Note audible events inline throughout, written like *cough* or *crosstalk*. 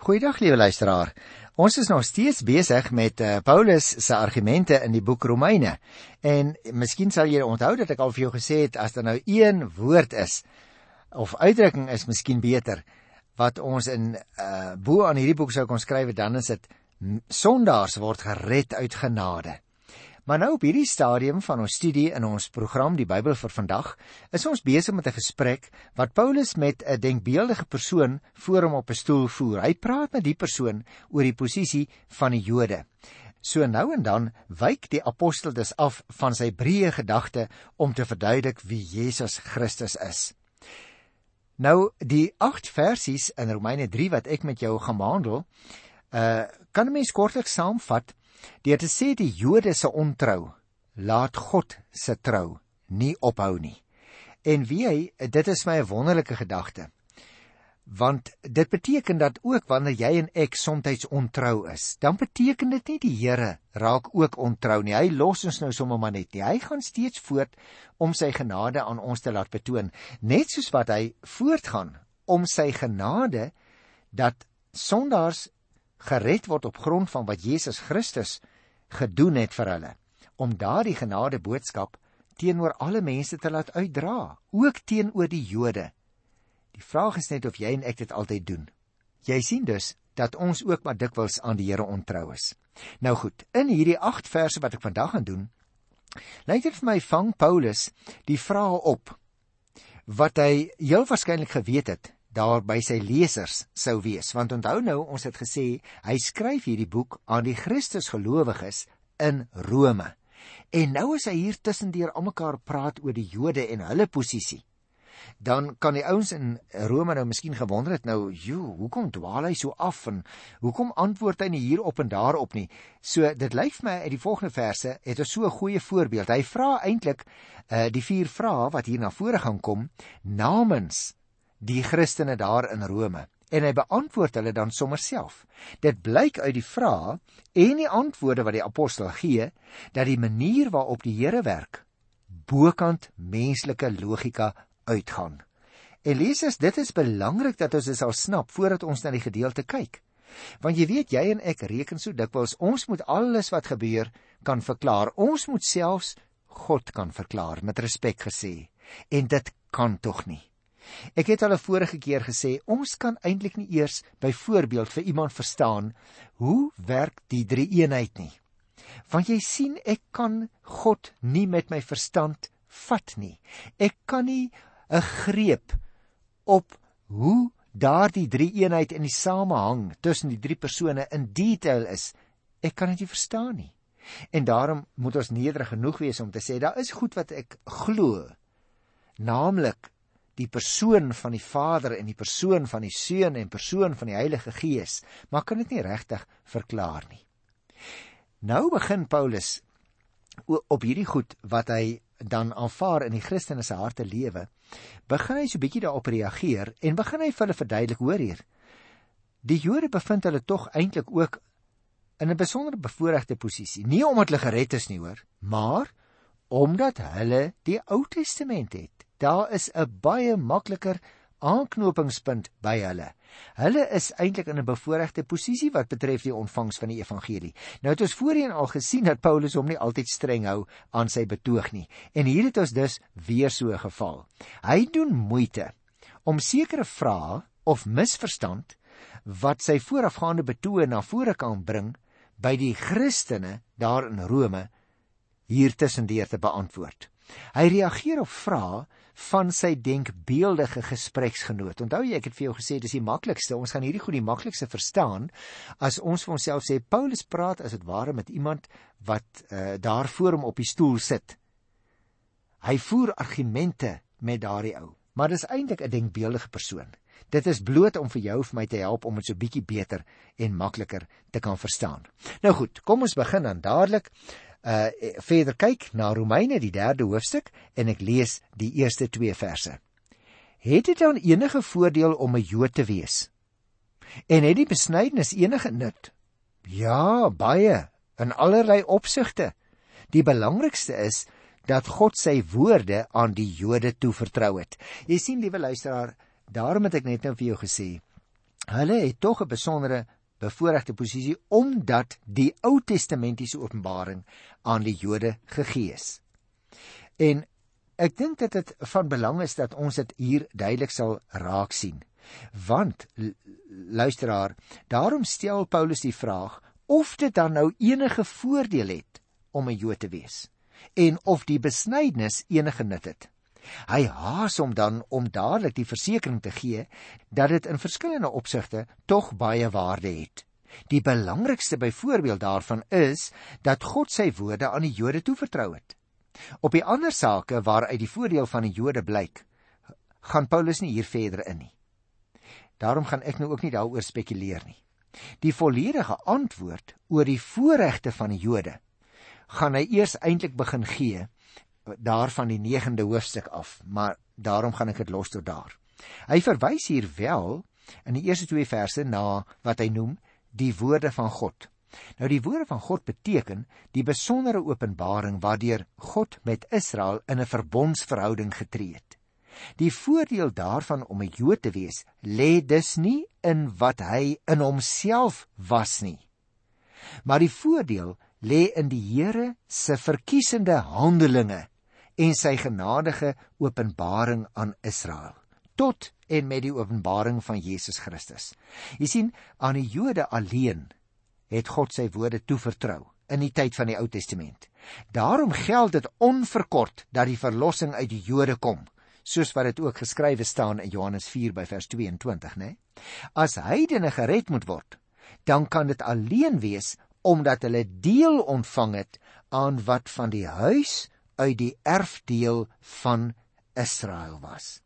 Goeiedag liewe luisteraar. Ons is nog steeds besig met uh, Paulus se argumente in die boek Romeine. En miskien sal jy onthou dat ek al vir jou gesê het as daar nou een woord is of uitdrukking is miskien beter wat ons in uh, bo aan hierdie boek sou kon skryf dan is dit sondaars word gered uit genade. Maar nou op hierdie stadium van ons studie in ons program die Bybel vir vandag, is ons besig met 'n gesprek wat Paulus met 'n denkbeeldige persoon voor hom op 'n stoel voer. Hy praat met die persoon oor die posisie van die Jode. So nou en dan wyk die apostel dus af van sy breë gedagte om te verduidelik wie Jesus Christus is. Nou die 8 versies in Romeine 3 wat ek met jou gaan behandel, uh kan 'n mens kortliks saamvat Deur te sê die Jode se ontrou laat God se trou nie ophou nie. En wie hy, dit is my 'n wonderlike gedagte. Want dit beteken dat ook wanneer jy en ek soms ontrou is, dan beteken dit nie die Here raak ook ontrou nie. Hy los ons nou sommer maar net nie. Hy gaan steeds voort om sy genade aan ons te laat betoon, net soos wat hy voortgaan om sy genade dat sondaars gered word op grond van wat Jesus Christus gedoen het vir hulle om daardie genade boodskap teenoor alle mense te laat uitdra, ook teenoor die Jode. Die vraag is net of jy en ek dit altyd doen. Jy sien dus dat ons ook maar dikwels aan die Here ontrou is. Nou goed, in hierdie 8 verse wat ek vandag gaan doen, lyk dit vir my vang Paulus die vrae op wat hy heel waarskynlik geweet het daar by sy lesers sou wees. Want onthou nou ons het gesê hy skryf hierdie boek aan die Christusgelowiges in Rome. En nou is hy hier tussendeur almekaar praat oor die Jode en hulle posisie dan kan die ouens in Rome nou miskien gewonder het nou joe hoekom dwaal hy so af en hoekom antwoord hy nie hier op en daar op nie? So dit lyk vir my uit die volgende verse het ons so 'n goeie voorbeeld. Hy vra eintlik uh, die vier vrae wat hier na vore gaan kom namens die Christene daar in Rome en hy beantwoord hulle dan sommer self. Dit blyk uit die vrae en die antwoorde wat die apostel gee dat die manier waarop die Here werk bokant menslike logika uitgaan. Elises, dit is belangrik dat ons dit sal snap voordat ons na die gedeelte kyk. Want jy weet jy en ek reken so dikwels ons moet alles wat gebeur kan verklaar. Ons moet selfs God kan verklaar met respek gesê. En dit kan tog nie. Ek het al 'n vorige keer gesê, ons kan eintlik nie eers byvoorbeeld vir iemand verstaan hoe werk die drie eenheid nie. Want jy sien, ek kan God nie met my verstand vat nie. Ek kan nie 'n greep op hoe daardie drie eenheid in die samehang tussen die drie persone in detail is. Ek kan dit nie verstaan nie. En daarom moet ons nederig genoeg wees om te sê daar is goed wat ek glo. Naamlik die persoon van die Vader en die persoon van die Seun en persoon van die Heilige Gees, maar kan dit nie regtig verklaar nie. Nou begin Paulus op hierdie goed wat hy dan aanvaar in die Christene se harte lewe, begin hy so 'n bietjie daarop reageer en begin hy vir hulle verduidelik hoor hier. Die Jode bevind hulle tog eintlik ook in 'n besondere bevoordeelde posisie, nie omdat hulle gered is nie hoor, maar omdat hulle die Ou Testament het daar is 'n baie makliker aanknopingspunt by hulle. Hulle is eintlik in 'n bevoordeelde posisie wat betref die ontvangs van die evangelie. Nou het ons voorheen al gesien dat Paulus hom nie altyd streng hou aan sy betoog nie. En hier het ons dus weer so 'n geval. Hy doen moeite om sekere vrae of misverstand wat sy voorafgaande betoog na vore kan bring by die Christene daar in Rome hier tussendeur te beantwoord. Hy reageer op vrae van sy denkbeeldige gespreksgenoot. Onthou jy ek het vir jou gesê dis die maklikste. Ons gaan hierdie goed die maklikste verstaan as ons vir onsself sê Paulus praat as dit ware met iemand wat uh, daar voor hom op die stoel sit. Hy voer argumente met daardie ou, maar dis eintlik 'n denkbeeldige persoon. Dit is bloot om vir jou of my te help om dit so bietjie beter en makliker te kan verstaan. Nou goed, kom ons begin dan dadelik uh verder kyk na Romeine die 3de hoofstuk en ek lees die eerste 2 verse. Het dit dan enige voordeel om 'n Jood te wees? En het die besnydenis enige nut? Ja, baie in allerlei opsigte. Die belangrikste is dat God sy woorde aan die Jode toevertrou het. Jy sien, liewe luisteraar, daarom het ek net nou vir jou gesê, hulle het tog 'n besondere bevoordeelde posisie omdat die Ou Testamentiese openbaring aan die Jode gegee is. En ek dink dit van belang is dat ons dit hier duidelik sal raak sien. Want luisteraar, daarom stel Paulus die vraag of dit dan nou enige voordeel het om 'n Jood te wees en of die besnydenis enige nut het. Hy haas hom dan om dadelik die versekering te gee dat dit in verskillende opsigte tog baie waarde het. Die belangrikste byvoorbeeld daarvan is dat God sy woorde aan die Jode toevertrou het. Op die ander sake waaruit die voordeel van die Jode blyk, gaan Paulus nie hier verder in nie. Daarom gaan ek nou ook nie daaroor spekuleer nie. Die volledige antwoord oor die voorregte van die Jode gaan hy eers eintlik begin gee daarvan die 9de hoofstuk af, maar daarom gaan ek dit los tot daar. Hy verwys hier wel in die eerste twee verse na wat hy noem die woorde van God. Nou die woorde van God beteken die besondere openbaring waardeur God met Israel in 'n verbondsverhouding getree het. Die voordeel daarvan om 'n Jood te wees, lê dus nie in wat hy in homself was nie. Maar die voordeel lê in die Here se verkiesende handelinge en sy genadige openbaring aan Israel tot en met die openbaring van Jesus Christus. Jy sien, aan die Jode alleen het God sy woorde toevertrou in die tyd van die Ou Testament. Daarom geld dit onverkort dat die verlossing uit die Jode kom soos wat dit ook geskrywe staan in Johannes 4 by vers 22, né? As heidene gered moet word, dan kan dit alleen wees omdat hulle deel ontvang het aan wat van die huis uit die erfdeel van Israel was.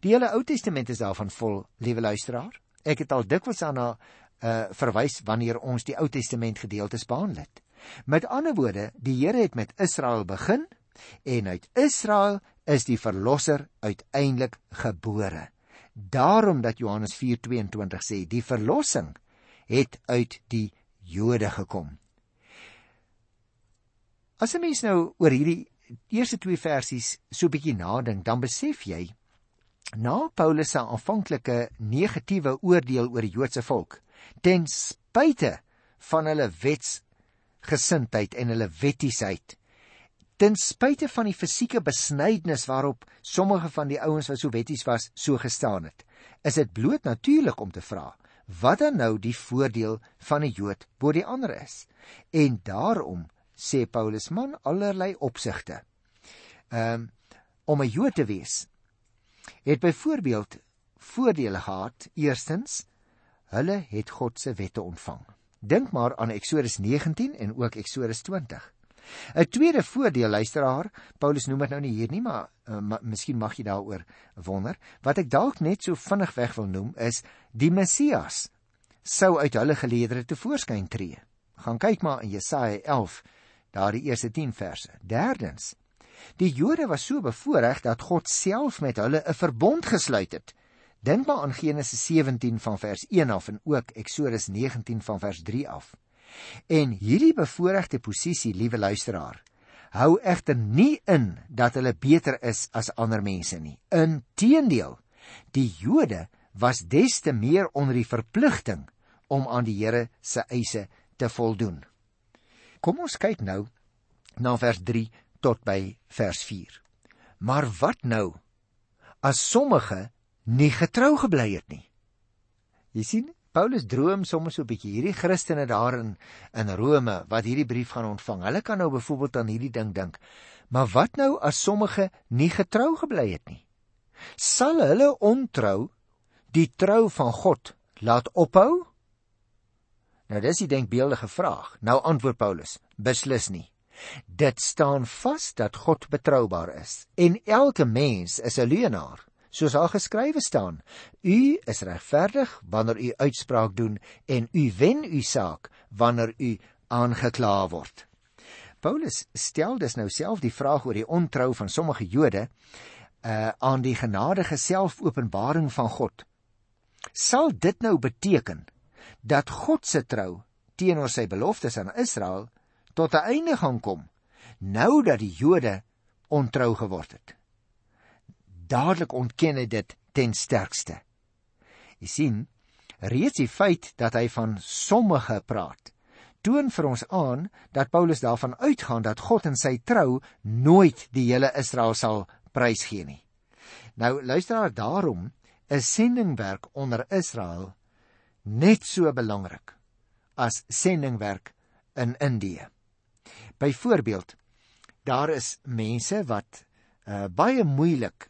Die hele Ou Testament is daarvan vol, liewe luisteraar. Ek het al dikwels aan 'n uh, verwys wanneer ons die Ou Testament gedeeltes behandel het. Met ander woorde, die Here het met Israel begin en uit Israel is die verlosser uiteindelik gebore. Daarom dat Johannes 4:22 sê die verlossing het uit die Jode gekom. As 'n mens nou oor hierdie eerste twee versies so 'n bietjie nadink, dan besef jy na Paulus se aanvanklike negatiewe oordeel oor die Joodse volk, ten spyte van hulle wetsgesindheid en hulle wettiesheid, ten spyte van die fisieke besnydenis waarop sommige van die ouens wat so wetties was so gestaan het is dit bloot natuurlik om te vra wat dan nou die voordeel van 'n Jood bo die ander is. En daarom sê Paulus man allerlei opsigte um, om 'n Jood te wees het byvoorbeeld voordele gehad eerstens hulle het God se wette ontvang dink maar aan Eksodus 19 en ook Eksodus 20 'n Tweede voordeel luisteraar, Paulus noem dit nou nie hier nie, maar uh, ma, miskien mag jy daaroor wonder. Wat ek dalk net so vinnig weg wil noem is die Messias sou uit hulle geleedere te voorskyn tree. Gaan kyk maar in Jesaja 11, daardie eerste 10 verse. Derdens, die Jode was so bevoordeel dat God self met hulle 'n verbond gesluit het. Dink maar aan Genesis 17 van vers 1 af en ook Eksodus 19 van vers 3 af. En hierdie bevoordeelde posisie, liewe luisteraar, hou egter nie in dat hulle beter is as ander mense nie. Inteendeel, die Jode was des te meer onder die verpligting om aan die Here se eise te voldoen. Kom ons kyk nou na vers 3 tot by vers 4. Maar wat nou as sommige nie getrou gebly het nie? Jy sien, Paulus droom soms so 'n bietjie hierdie Christene daar in in Rome wat hierdie brief gaan ontvang. Hulle kan nou byvoorbeeld aan hierdie ding dink. Maar wat nou as sommige nie getrou gebly het nie? Sal hulle ontrou die trou van God laat ophou? Nou dis die denkbeeldige vraag. Nou antwoord Paulus: Beslis nie. Dit staan vas dat God betroubaar is en elke mens is 'n leienaar soos daar geskrywe staan: U is regverdig wanneer u uitspraak doen en u wen u saak wanneer u aangekla word. Paulus stel dus nou self die vraag oor die ontrou van sommige Jode uh aan die genadige selfopenbaring van God. Sal dit nou beteken dat God se trou teenoor sy beloftes aan Israel tot 'n einde gaan kom nou dat die Jode ontrou geword het? dadelik ontken hy dit ten sterkste. Jy sien, Reeds die feit dat hy van sommige praat, toon vir ons aan dat Paulus daarvan uitgaan dat God in sy trou nooit die hele Israel sal prysgee nie. Nou luisteraar, daarom is sendingwerk onder Israel net so belangrik as sendingwerk in Indië. Byvoorbeeld, daar is mense wat uh, baie moeilik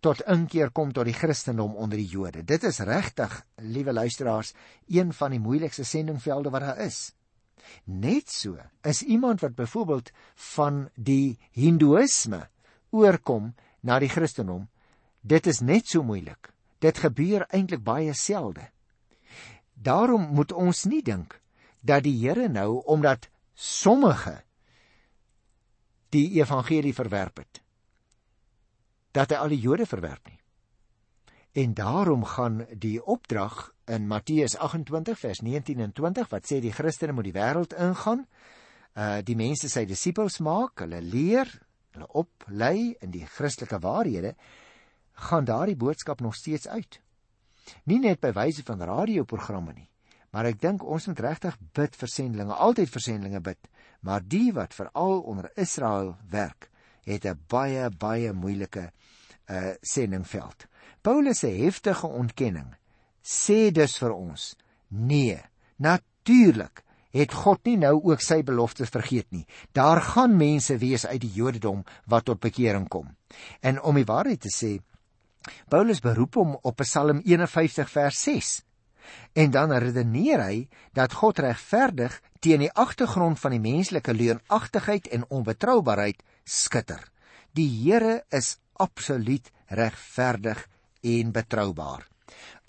tot inkeer kom tot die Christendom onder die Jode. Dit is regtig, liewe luisteraars, een van die moeilikste sendingvelde wat daar is. Net so is iemand wat byvoorbeeld van die Hindoeïsme oorkom na die Christendom, dit is net so moeilik. Dit gebeur eintlik baie selde. Daarom moet ons nie dink dat die Here nou omdat sommige die evangelie verwerp het dat hy al die Jode verwerp nie. En daarom gaan die opdrag in Matteus 28 vers 19 en 20 wat sê die Christene moet die wêreld ingaan, uh die mense sy disippels maak, hulle leer, hulle oplei in die Christelike waarhede, gaan daardie boodskap nog steeds uit. Nie net by wyse van radioprogramme nie, maar ek dink ons moet regtig bid vir sendlinge, altyd vir sendlinge bid, maar die wat veral onder Israel werk, het 'n baie baie moeilike uh sendingveld. Paulus se heftige ontkenning sê dus vir ons: Nee, natuurlik het God nie nou ook sy beloftes vergeet nie. Daar gaan mense wees uit die Jodendom wat tot bekering kom. En om die waarheid te sê, Paulus beroep hom op Psalm 51 vers 6. En dan redeneer hy dat God regverdig teen die agtergrond van die menslike leuenagtigheid en onbetroubaarheid skitter. Die Here is absoluut regverdig en betroubaar.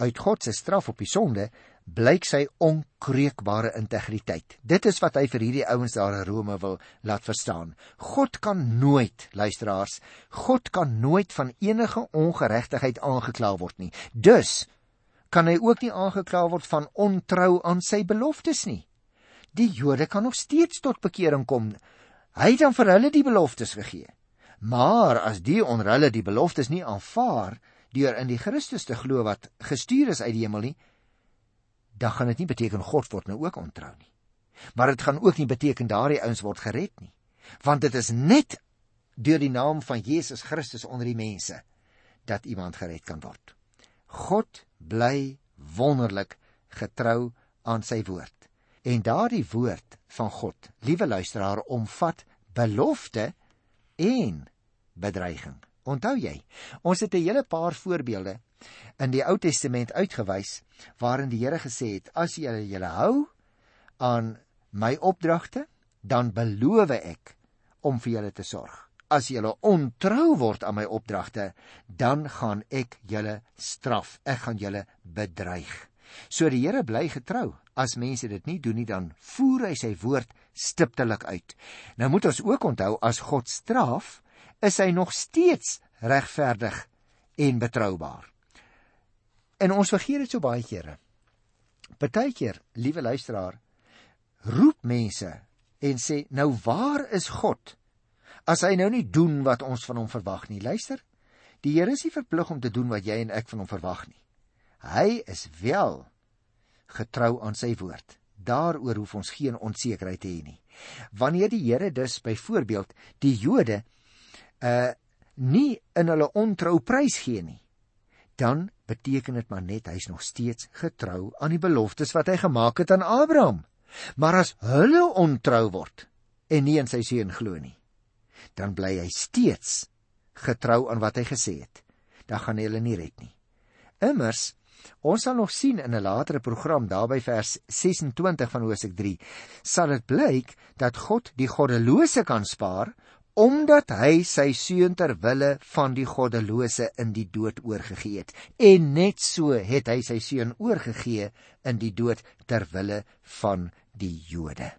Uit God se straf op die sonde blyk sy onkreukbare integriteit. Dit is wat hy vir hierdie ouens daar in Rome wil laat verstaan. God kan nooit, luisteraars, God kan nooit van enige ongeregtigheid aangekla word nie. Dus kan hy ook nie aangekla word van ontrou aan sy beloftes nie. Die Jode kan nog steeds tot bekering kom. Hy het dan vir hulle die beloftes gegee. Maar as die onder hulle die beloftes nie aanvaar deur in die Christus te glo wat gestuur is uit die hemel nie, dan gaan dit nie beteken God word nou ook ontrou nie. Maar dit gaan ook nie beteken daardie ouens word gered nie, want dit is net deur die naam van Jesus Christus onder die mense dat iemand gered kan word. God bly wonderlik getrou aan sy woord. En daardie woord van God, liewe luisteraar, omvat belofte en bedreiging. Onthou jy? Ons het 'n hele paar voorbeelde in die Ou Testament uitgewys waarin die Here gesê het: "As julle julle hou aan my opdragte, dan beloof ek om vir julle te sorg. As julle ontrou word aan my opdragte, dan gaan ek julle straf. Ek gaan julle bedreig." So die Here bly getrou. As mense dit nie doen nie, dan voer hy sy woord stiptelik uit. Nou moet ons ook onthou as God straf, is hy nog steeds regverdig en betroubaar. En ons vergeet dit so baie kere. Partykeer, liewe luisteraar, roep mense en sê nou waar is God? As hy nou nie doen wat ons van hom verwag nie, luister. Die Here is nie verplig om te doen wat jy en ek van hom verwag nie. Hy is wel getrou aan sy woord. Daaroor hoef ons geen onsekerheid te hê nie. Wanneer die Here dus byvoorbeeld die Jode uh nie in hulle ontrou prys gee nie, dan beteken dit maar net hy's nog steeds getrou aan die beloftes wat hy gemaak het aan Abraham. Maar as hulle ontrou word en nie in sy seun glo nie, dan bly hy steeds getrou aan wat hy gesê het. Dan gaan hy hulle nie red nie. Immers Ons sal nog sien in 'n latere program daarby vers 26 van Hosea 3 sal dit blyk dat God die goddelose kan spaar omdat hy sy seun ter wille van die goddelose in die dood oorgegee het en net so het hy sy seun oorgegee in die dood ter wille van die Jode.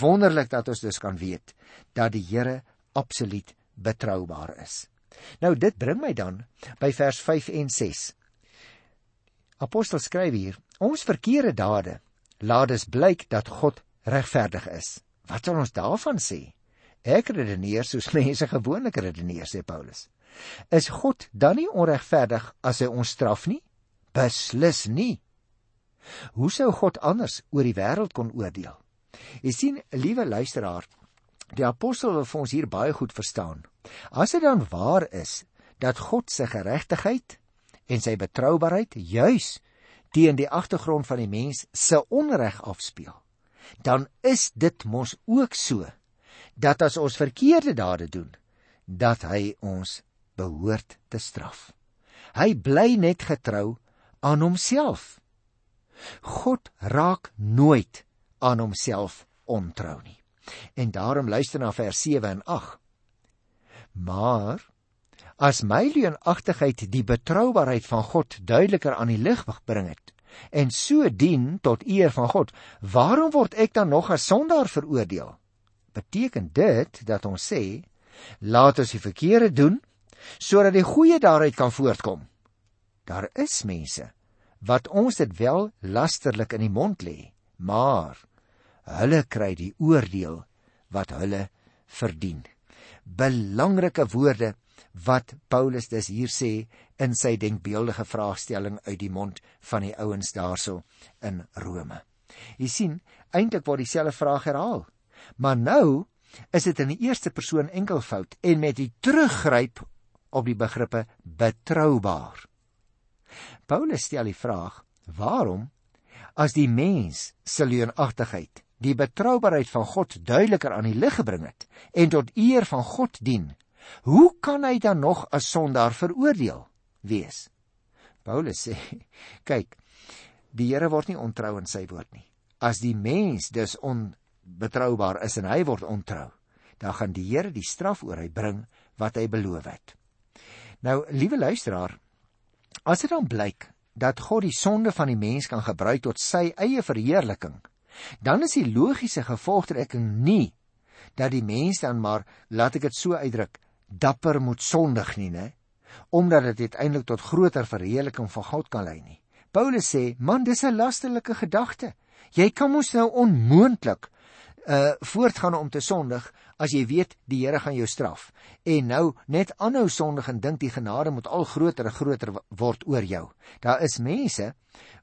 Wonderlik dat ons dus kan weet dat die Here absoluut betroubaar is. Nou dit bring my dan by vers 5 en 6. Apostel skryf hier: Ons verkeerde dade laat dus blyk dat God regverdig is. Wat sal ons daarvan sê? Ek redeneer soos *laughs* mense gewoonlik redeneer, sê Paulus. Is God dan nie onregverdig as hy ons straf nie? Beslis nie. Hoe sou God anders oor die wêreld kon oordeel? Jy sien, liewe luisteraar, die apostel wil vir ons hier baie goed verstaan. As dit dan waar is dat God se geregtigheid en sy betroubaarheid juis teen die agtergrond van die mens se onreg afspeel, dan is dit mos ook so dat as ons verkeerde dade doen, dat hy ons behoort te straf. Hy bly net getrou aan homself. God raak nooit aan homself ontrou nie. En daarom luister na vers 7 en 8. Maar as my leenagtigheid die betroubaarheid van God duideliker aan die lig bring het en so dien tot eer van God, waarom word ek dan nog as sondaar veroordeel? Beteken dit dat ons sê laat ons die verkeerde doen sodat die goeie daaruit kan voortkom? Daar is mense wat ons dit wel lasterlik in die mond lê, maar hulle kry die oordeel wat hulle verdien. Belangrike woorde wat Paulus dus hier sê in sy denkbeeldige vraagstelling uit die mond van die ouens daarso in Rome. Jy sien, eintlik word dieselfde vraag herhaal. Maar nou is dit in die eerste persoon enkelvoud en met die teruggryp op die begrippe betroubaar. Paulus stel die vraag: Waarom as die mens se leuenagtigheid die betroubaarheid van God duideliker aan die lig gebring het en tot eer van God dien, hoe kan hy dan nog as sondaar veroordeel wees? Paulus sê: *laughs* Kyk, die Here word nie ontrou in sy woord nie. As die mens dus onbetroubaar is en hy word ontrou, dan gaan die Here die straf oor hy bring wat hy beloof het. Nou, liewe luisteraar, As dit dan blyk dat God die sonde van die mens kan gebruik tot sy eie verheerliking, dan is die logiese gevolgtrekking nie dat die mens dan maar, laat ek dit so uitdruk, dapper moet sondig nie, né? Omdat dit uiteindelik tot groter verheerliking van God kan lei nie. Paulus sê, man, dis 'n lasterlike gedagte. Jy kan mos nou onmoontlik uh voortgaan om te sondig as jy weet die Here gaan jou straf. En nou net aanhou sondig en dink die genade moet al groter en groter word oor jou. Daar is mense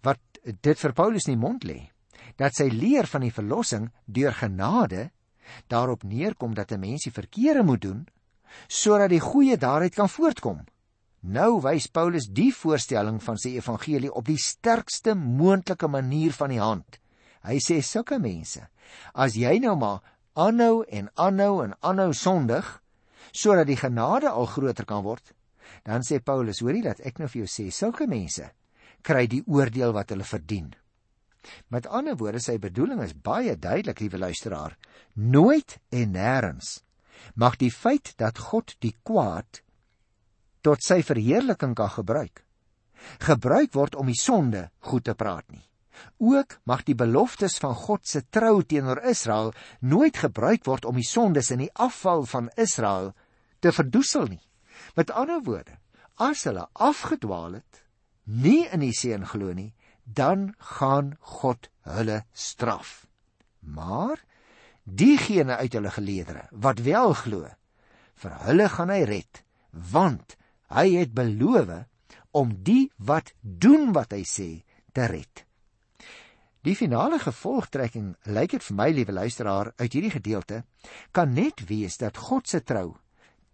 wat dit vir Paulus in die mond lê dat sy leer van die verlossing deur genade daarop neerkom dat 'n mens die verkeerde moet doen sodat die goeie daaruit kan voortkom. Nou wys Paulus die voorstelling van sy evangelie op die sterkste moontlike manier van die hand. Hy sê sulke mense, as jy nou maar aanhou en aanhou en aanhou sondig sodat die genade al groter kan word, dan sê Paulus, hoorie dat ek nou vir jou sê, sulke mense kry die oordeel wat hulle verdien. Met ander woorde, sy bedoeling is baie duidelik, liewe luisteraar, nooit en nêrens mag die feit dat God die kwaad tot sy verheerliking kan gebruik, gebruik word om die sonde goed te praat nie. Ook mag die beloftes van God se trou teenoor Israel nooit gebruik word om die sondes en die afval van Israel te verdoesel nie. Met ander woorde, as hulle afgedwaal het, nie in die seën glo nie, dan gaan God hulle straf. Maar diegene uit hulle geleedere wat wel glo, vir hulle gaan hy red, want hy het beloof om die wat doen wat hy sê te red. Die finale gevolgtrekking, lyk dit vir my liewe luisteraar, uit hierdie gedeelte kan net wees dat God se trou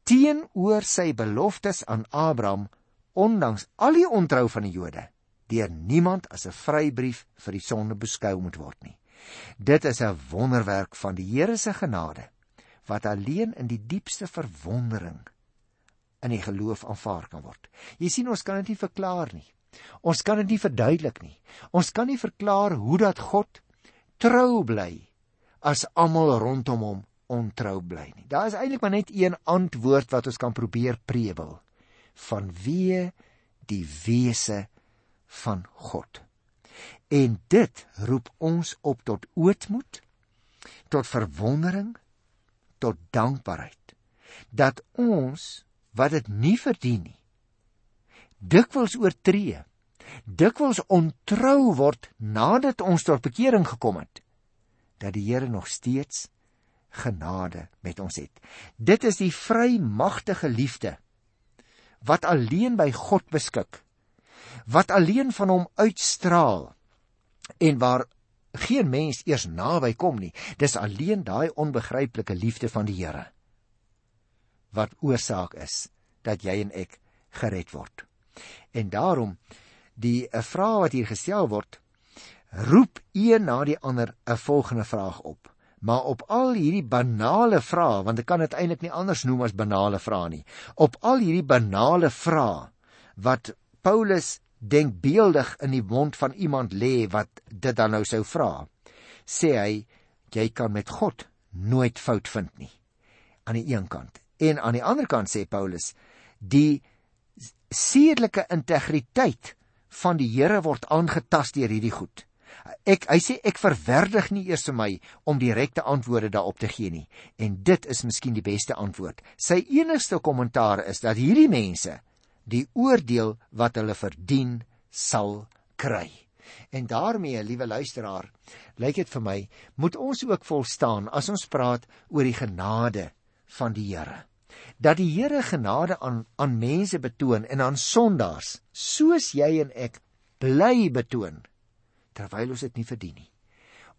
teenoor sy beloftes aan Abraham, ondanks al die ontrou van die Jode, deur niemand as 'n vrybrief vir die sonde beskou moet word nie. Dit is 'n wonderwerk van die Here se genade wat alleen in die diepste verwondering in die geloof aanvaar kan word. Jy sien ons kan dit nie verklaar nie. Ons kan dit nie verduidelik nie. Ons kan nie verklaar hoe dat God trou bly as almal rondom hom ontrou bly nie. Daar is eintlik maar net een antwoord wat ons kan probeer prewel. Vanweë die wese van God. En dit roep ons op tot ootmoed, tot verwondering, tot dankbaarheid dat ons wat dit nie verdien nie dikwels oortree, dikwels ontrou word nadat ons tot bekering gekom het, dat die Here nog steeds genade met ons het. Dit is die vrymagtige liefde wat alleen by God beskik, wat alleen van hom uitstraal en waar geen mens eers naby kom nie. Dis alleen daai onbegryplike liefde van die Here wat oorsaak is dat jy en ek gered word. En daarom die 'n vraag wat hier gestel word, roep een na die ander 'n volgende vraag op. Maar op al hierdie banale vrae, want ek kan dit eintlik nie anders noem as banale vrae nie. Op al hierdie banale vrae wat Paulus denkbeeldig in die mond van iemand lê wat dit dan nou sou vra, sê hy jy kan met God nooit fout vind nie. Aan die een kant en aan die ander kant sê Paulus die sedelike integriteit van die Here word aangetast deur hierdie goed. Ek hy sê ek verwerdig nie eers vir my om direkte antwoorde daarop te gee nie en dit is miskien die beste antwoord. Sy enigste kommentaar is dat hierdie mense die oordeel wat hulle verdien sal kry. En daarmee, liewe luisteraar, lyk dit vir my moet ons ook volstaan as ons praat oor die genade van die Here dat die Here genade aan aan mense betoon en aan sondaars soos jy en ek bly betoon terwyl ons dit nie verdien nie.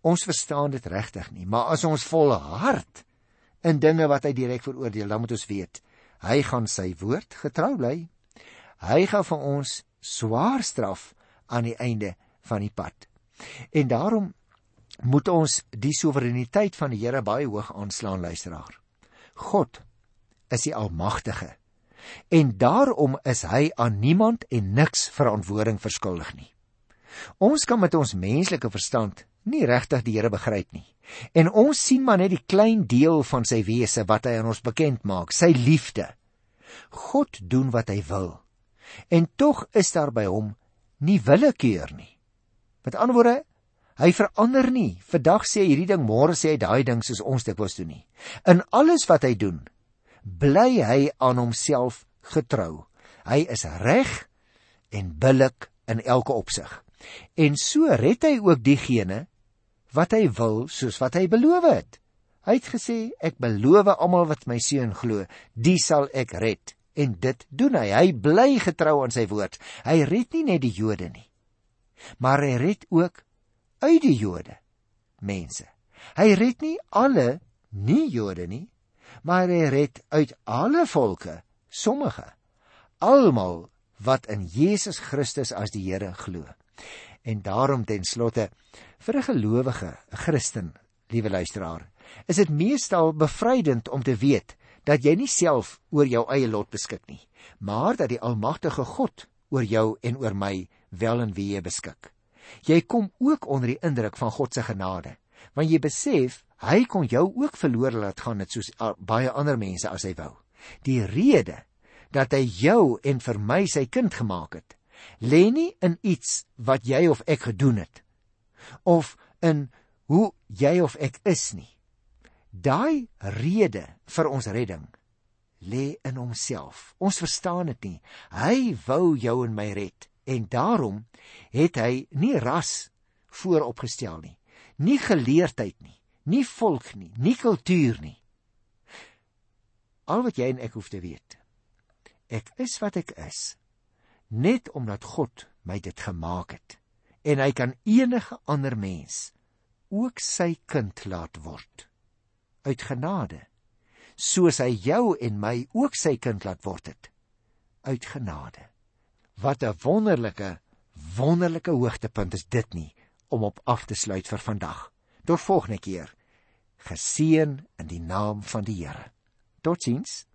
Ons verstaan dit regtig nie, maar as ons volhard in dinge wat hy direk veroordeel, dan moet ons weet, hy gaan sy woord getrou bly. Hy gaan vir ons swaar straf aan die einde van die pad. En daarom moet ons die soewereiniteit van die Here baie hoog aanslaan luisteraar. God is die almagtige. En daarom is hy aan niemand en niks verantwoording verskuldig nie. Ons kan met ons menslike verstand nie regtig die Here begryp nie. En ons sien maar net die klein deel van sy wese wat hy aan ons bekend maak, sy liefde. God doen wat hy wil. En tog is daar by hom nie willekeur nie. Met ander woorde, hy verander nie. Vandag sê hy hierdie ding, môre sê hy daai ding soos ons dit was doen nie. In alles wat hy doen, bly hy aan homself getrou. Hy is reg en billik in elke opsig. En so red hy ook diegene wat hy wil soos wat hy beloof het. Hy het gesê ek beloof almal wat my seun glo, die sal ek red. En dit doen hy. Hy bly getrou aan sy woord. Hy red nie net die Jode nie, maar hy red ook uit die Jode mense. Hy red nie alle nie Jode nie, maar hy red uit alle volke, sommige, almal wat in Jesus Christus as die Here glo. En daarom ten slotte vir 'n gelowige, 'n Christen, liewe luisteraar, is dit meestal bevrydend om te weet dat jy nie self oor jou eie lot beskik nie, maar dat die almagtige God oor jou en oor my wel en wee beskik. Jy kom ook onder die indruk van God se genade, want jy besef Hy kon jou ook verlore laat gaan net soos baie ander mense as hy wou. Die rede dat hy jou en vir my sy kind gemaak het, lê nie in iets wat jy of ek gedoen het of in hoe jy of ek is nie. Daai rede vir ons redding lê in homself. Ons verstaan dit nie. Hy wou jou en my red en daarom het hy nie ras vooropgestel nie, nie geleerdheid nie nie volk nie, nie kultuur nie. Al wat jy en ek hoef te weet. Ek is wat ek is net omdat God my dit gemaak het en hy kan enige ander mens ook sy kind laat word uit genade soos hy jou en my ook sy kind laat word het uit genade wat 'n wonderlike wonderlike hoogtepunt is dit nie om op af te sluit vir vandag Tot volgende keer. Geseën in die naam van die Here. Totsiens.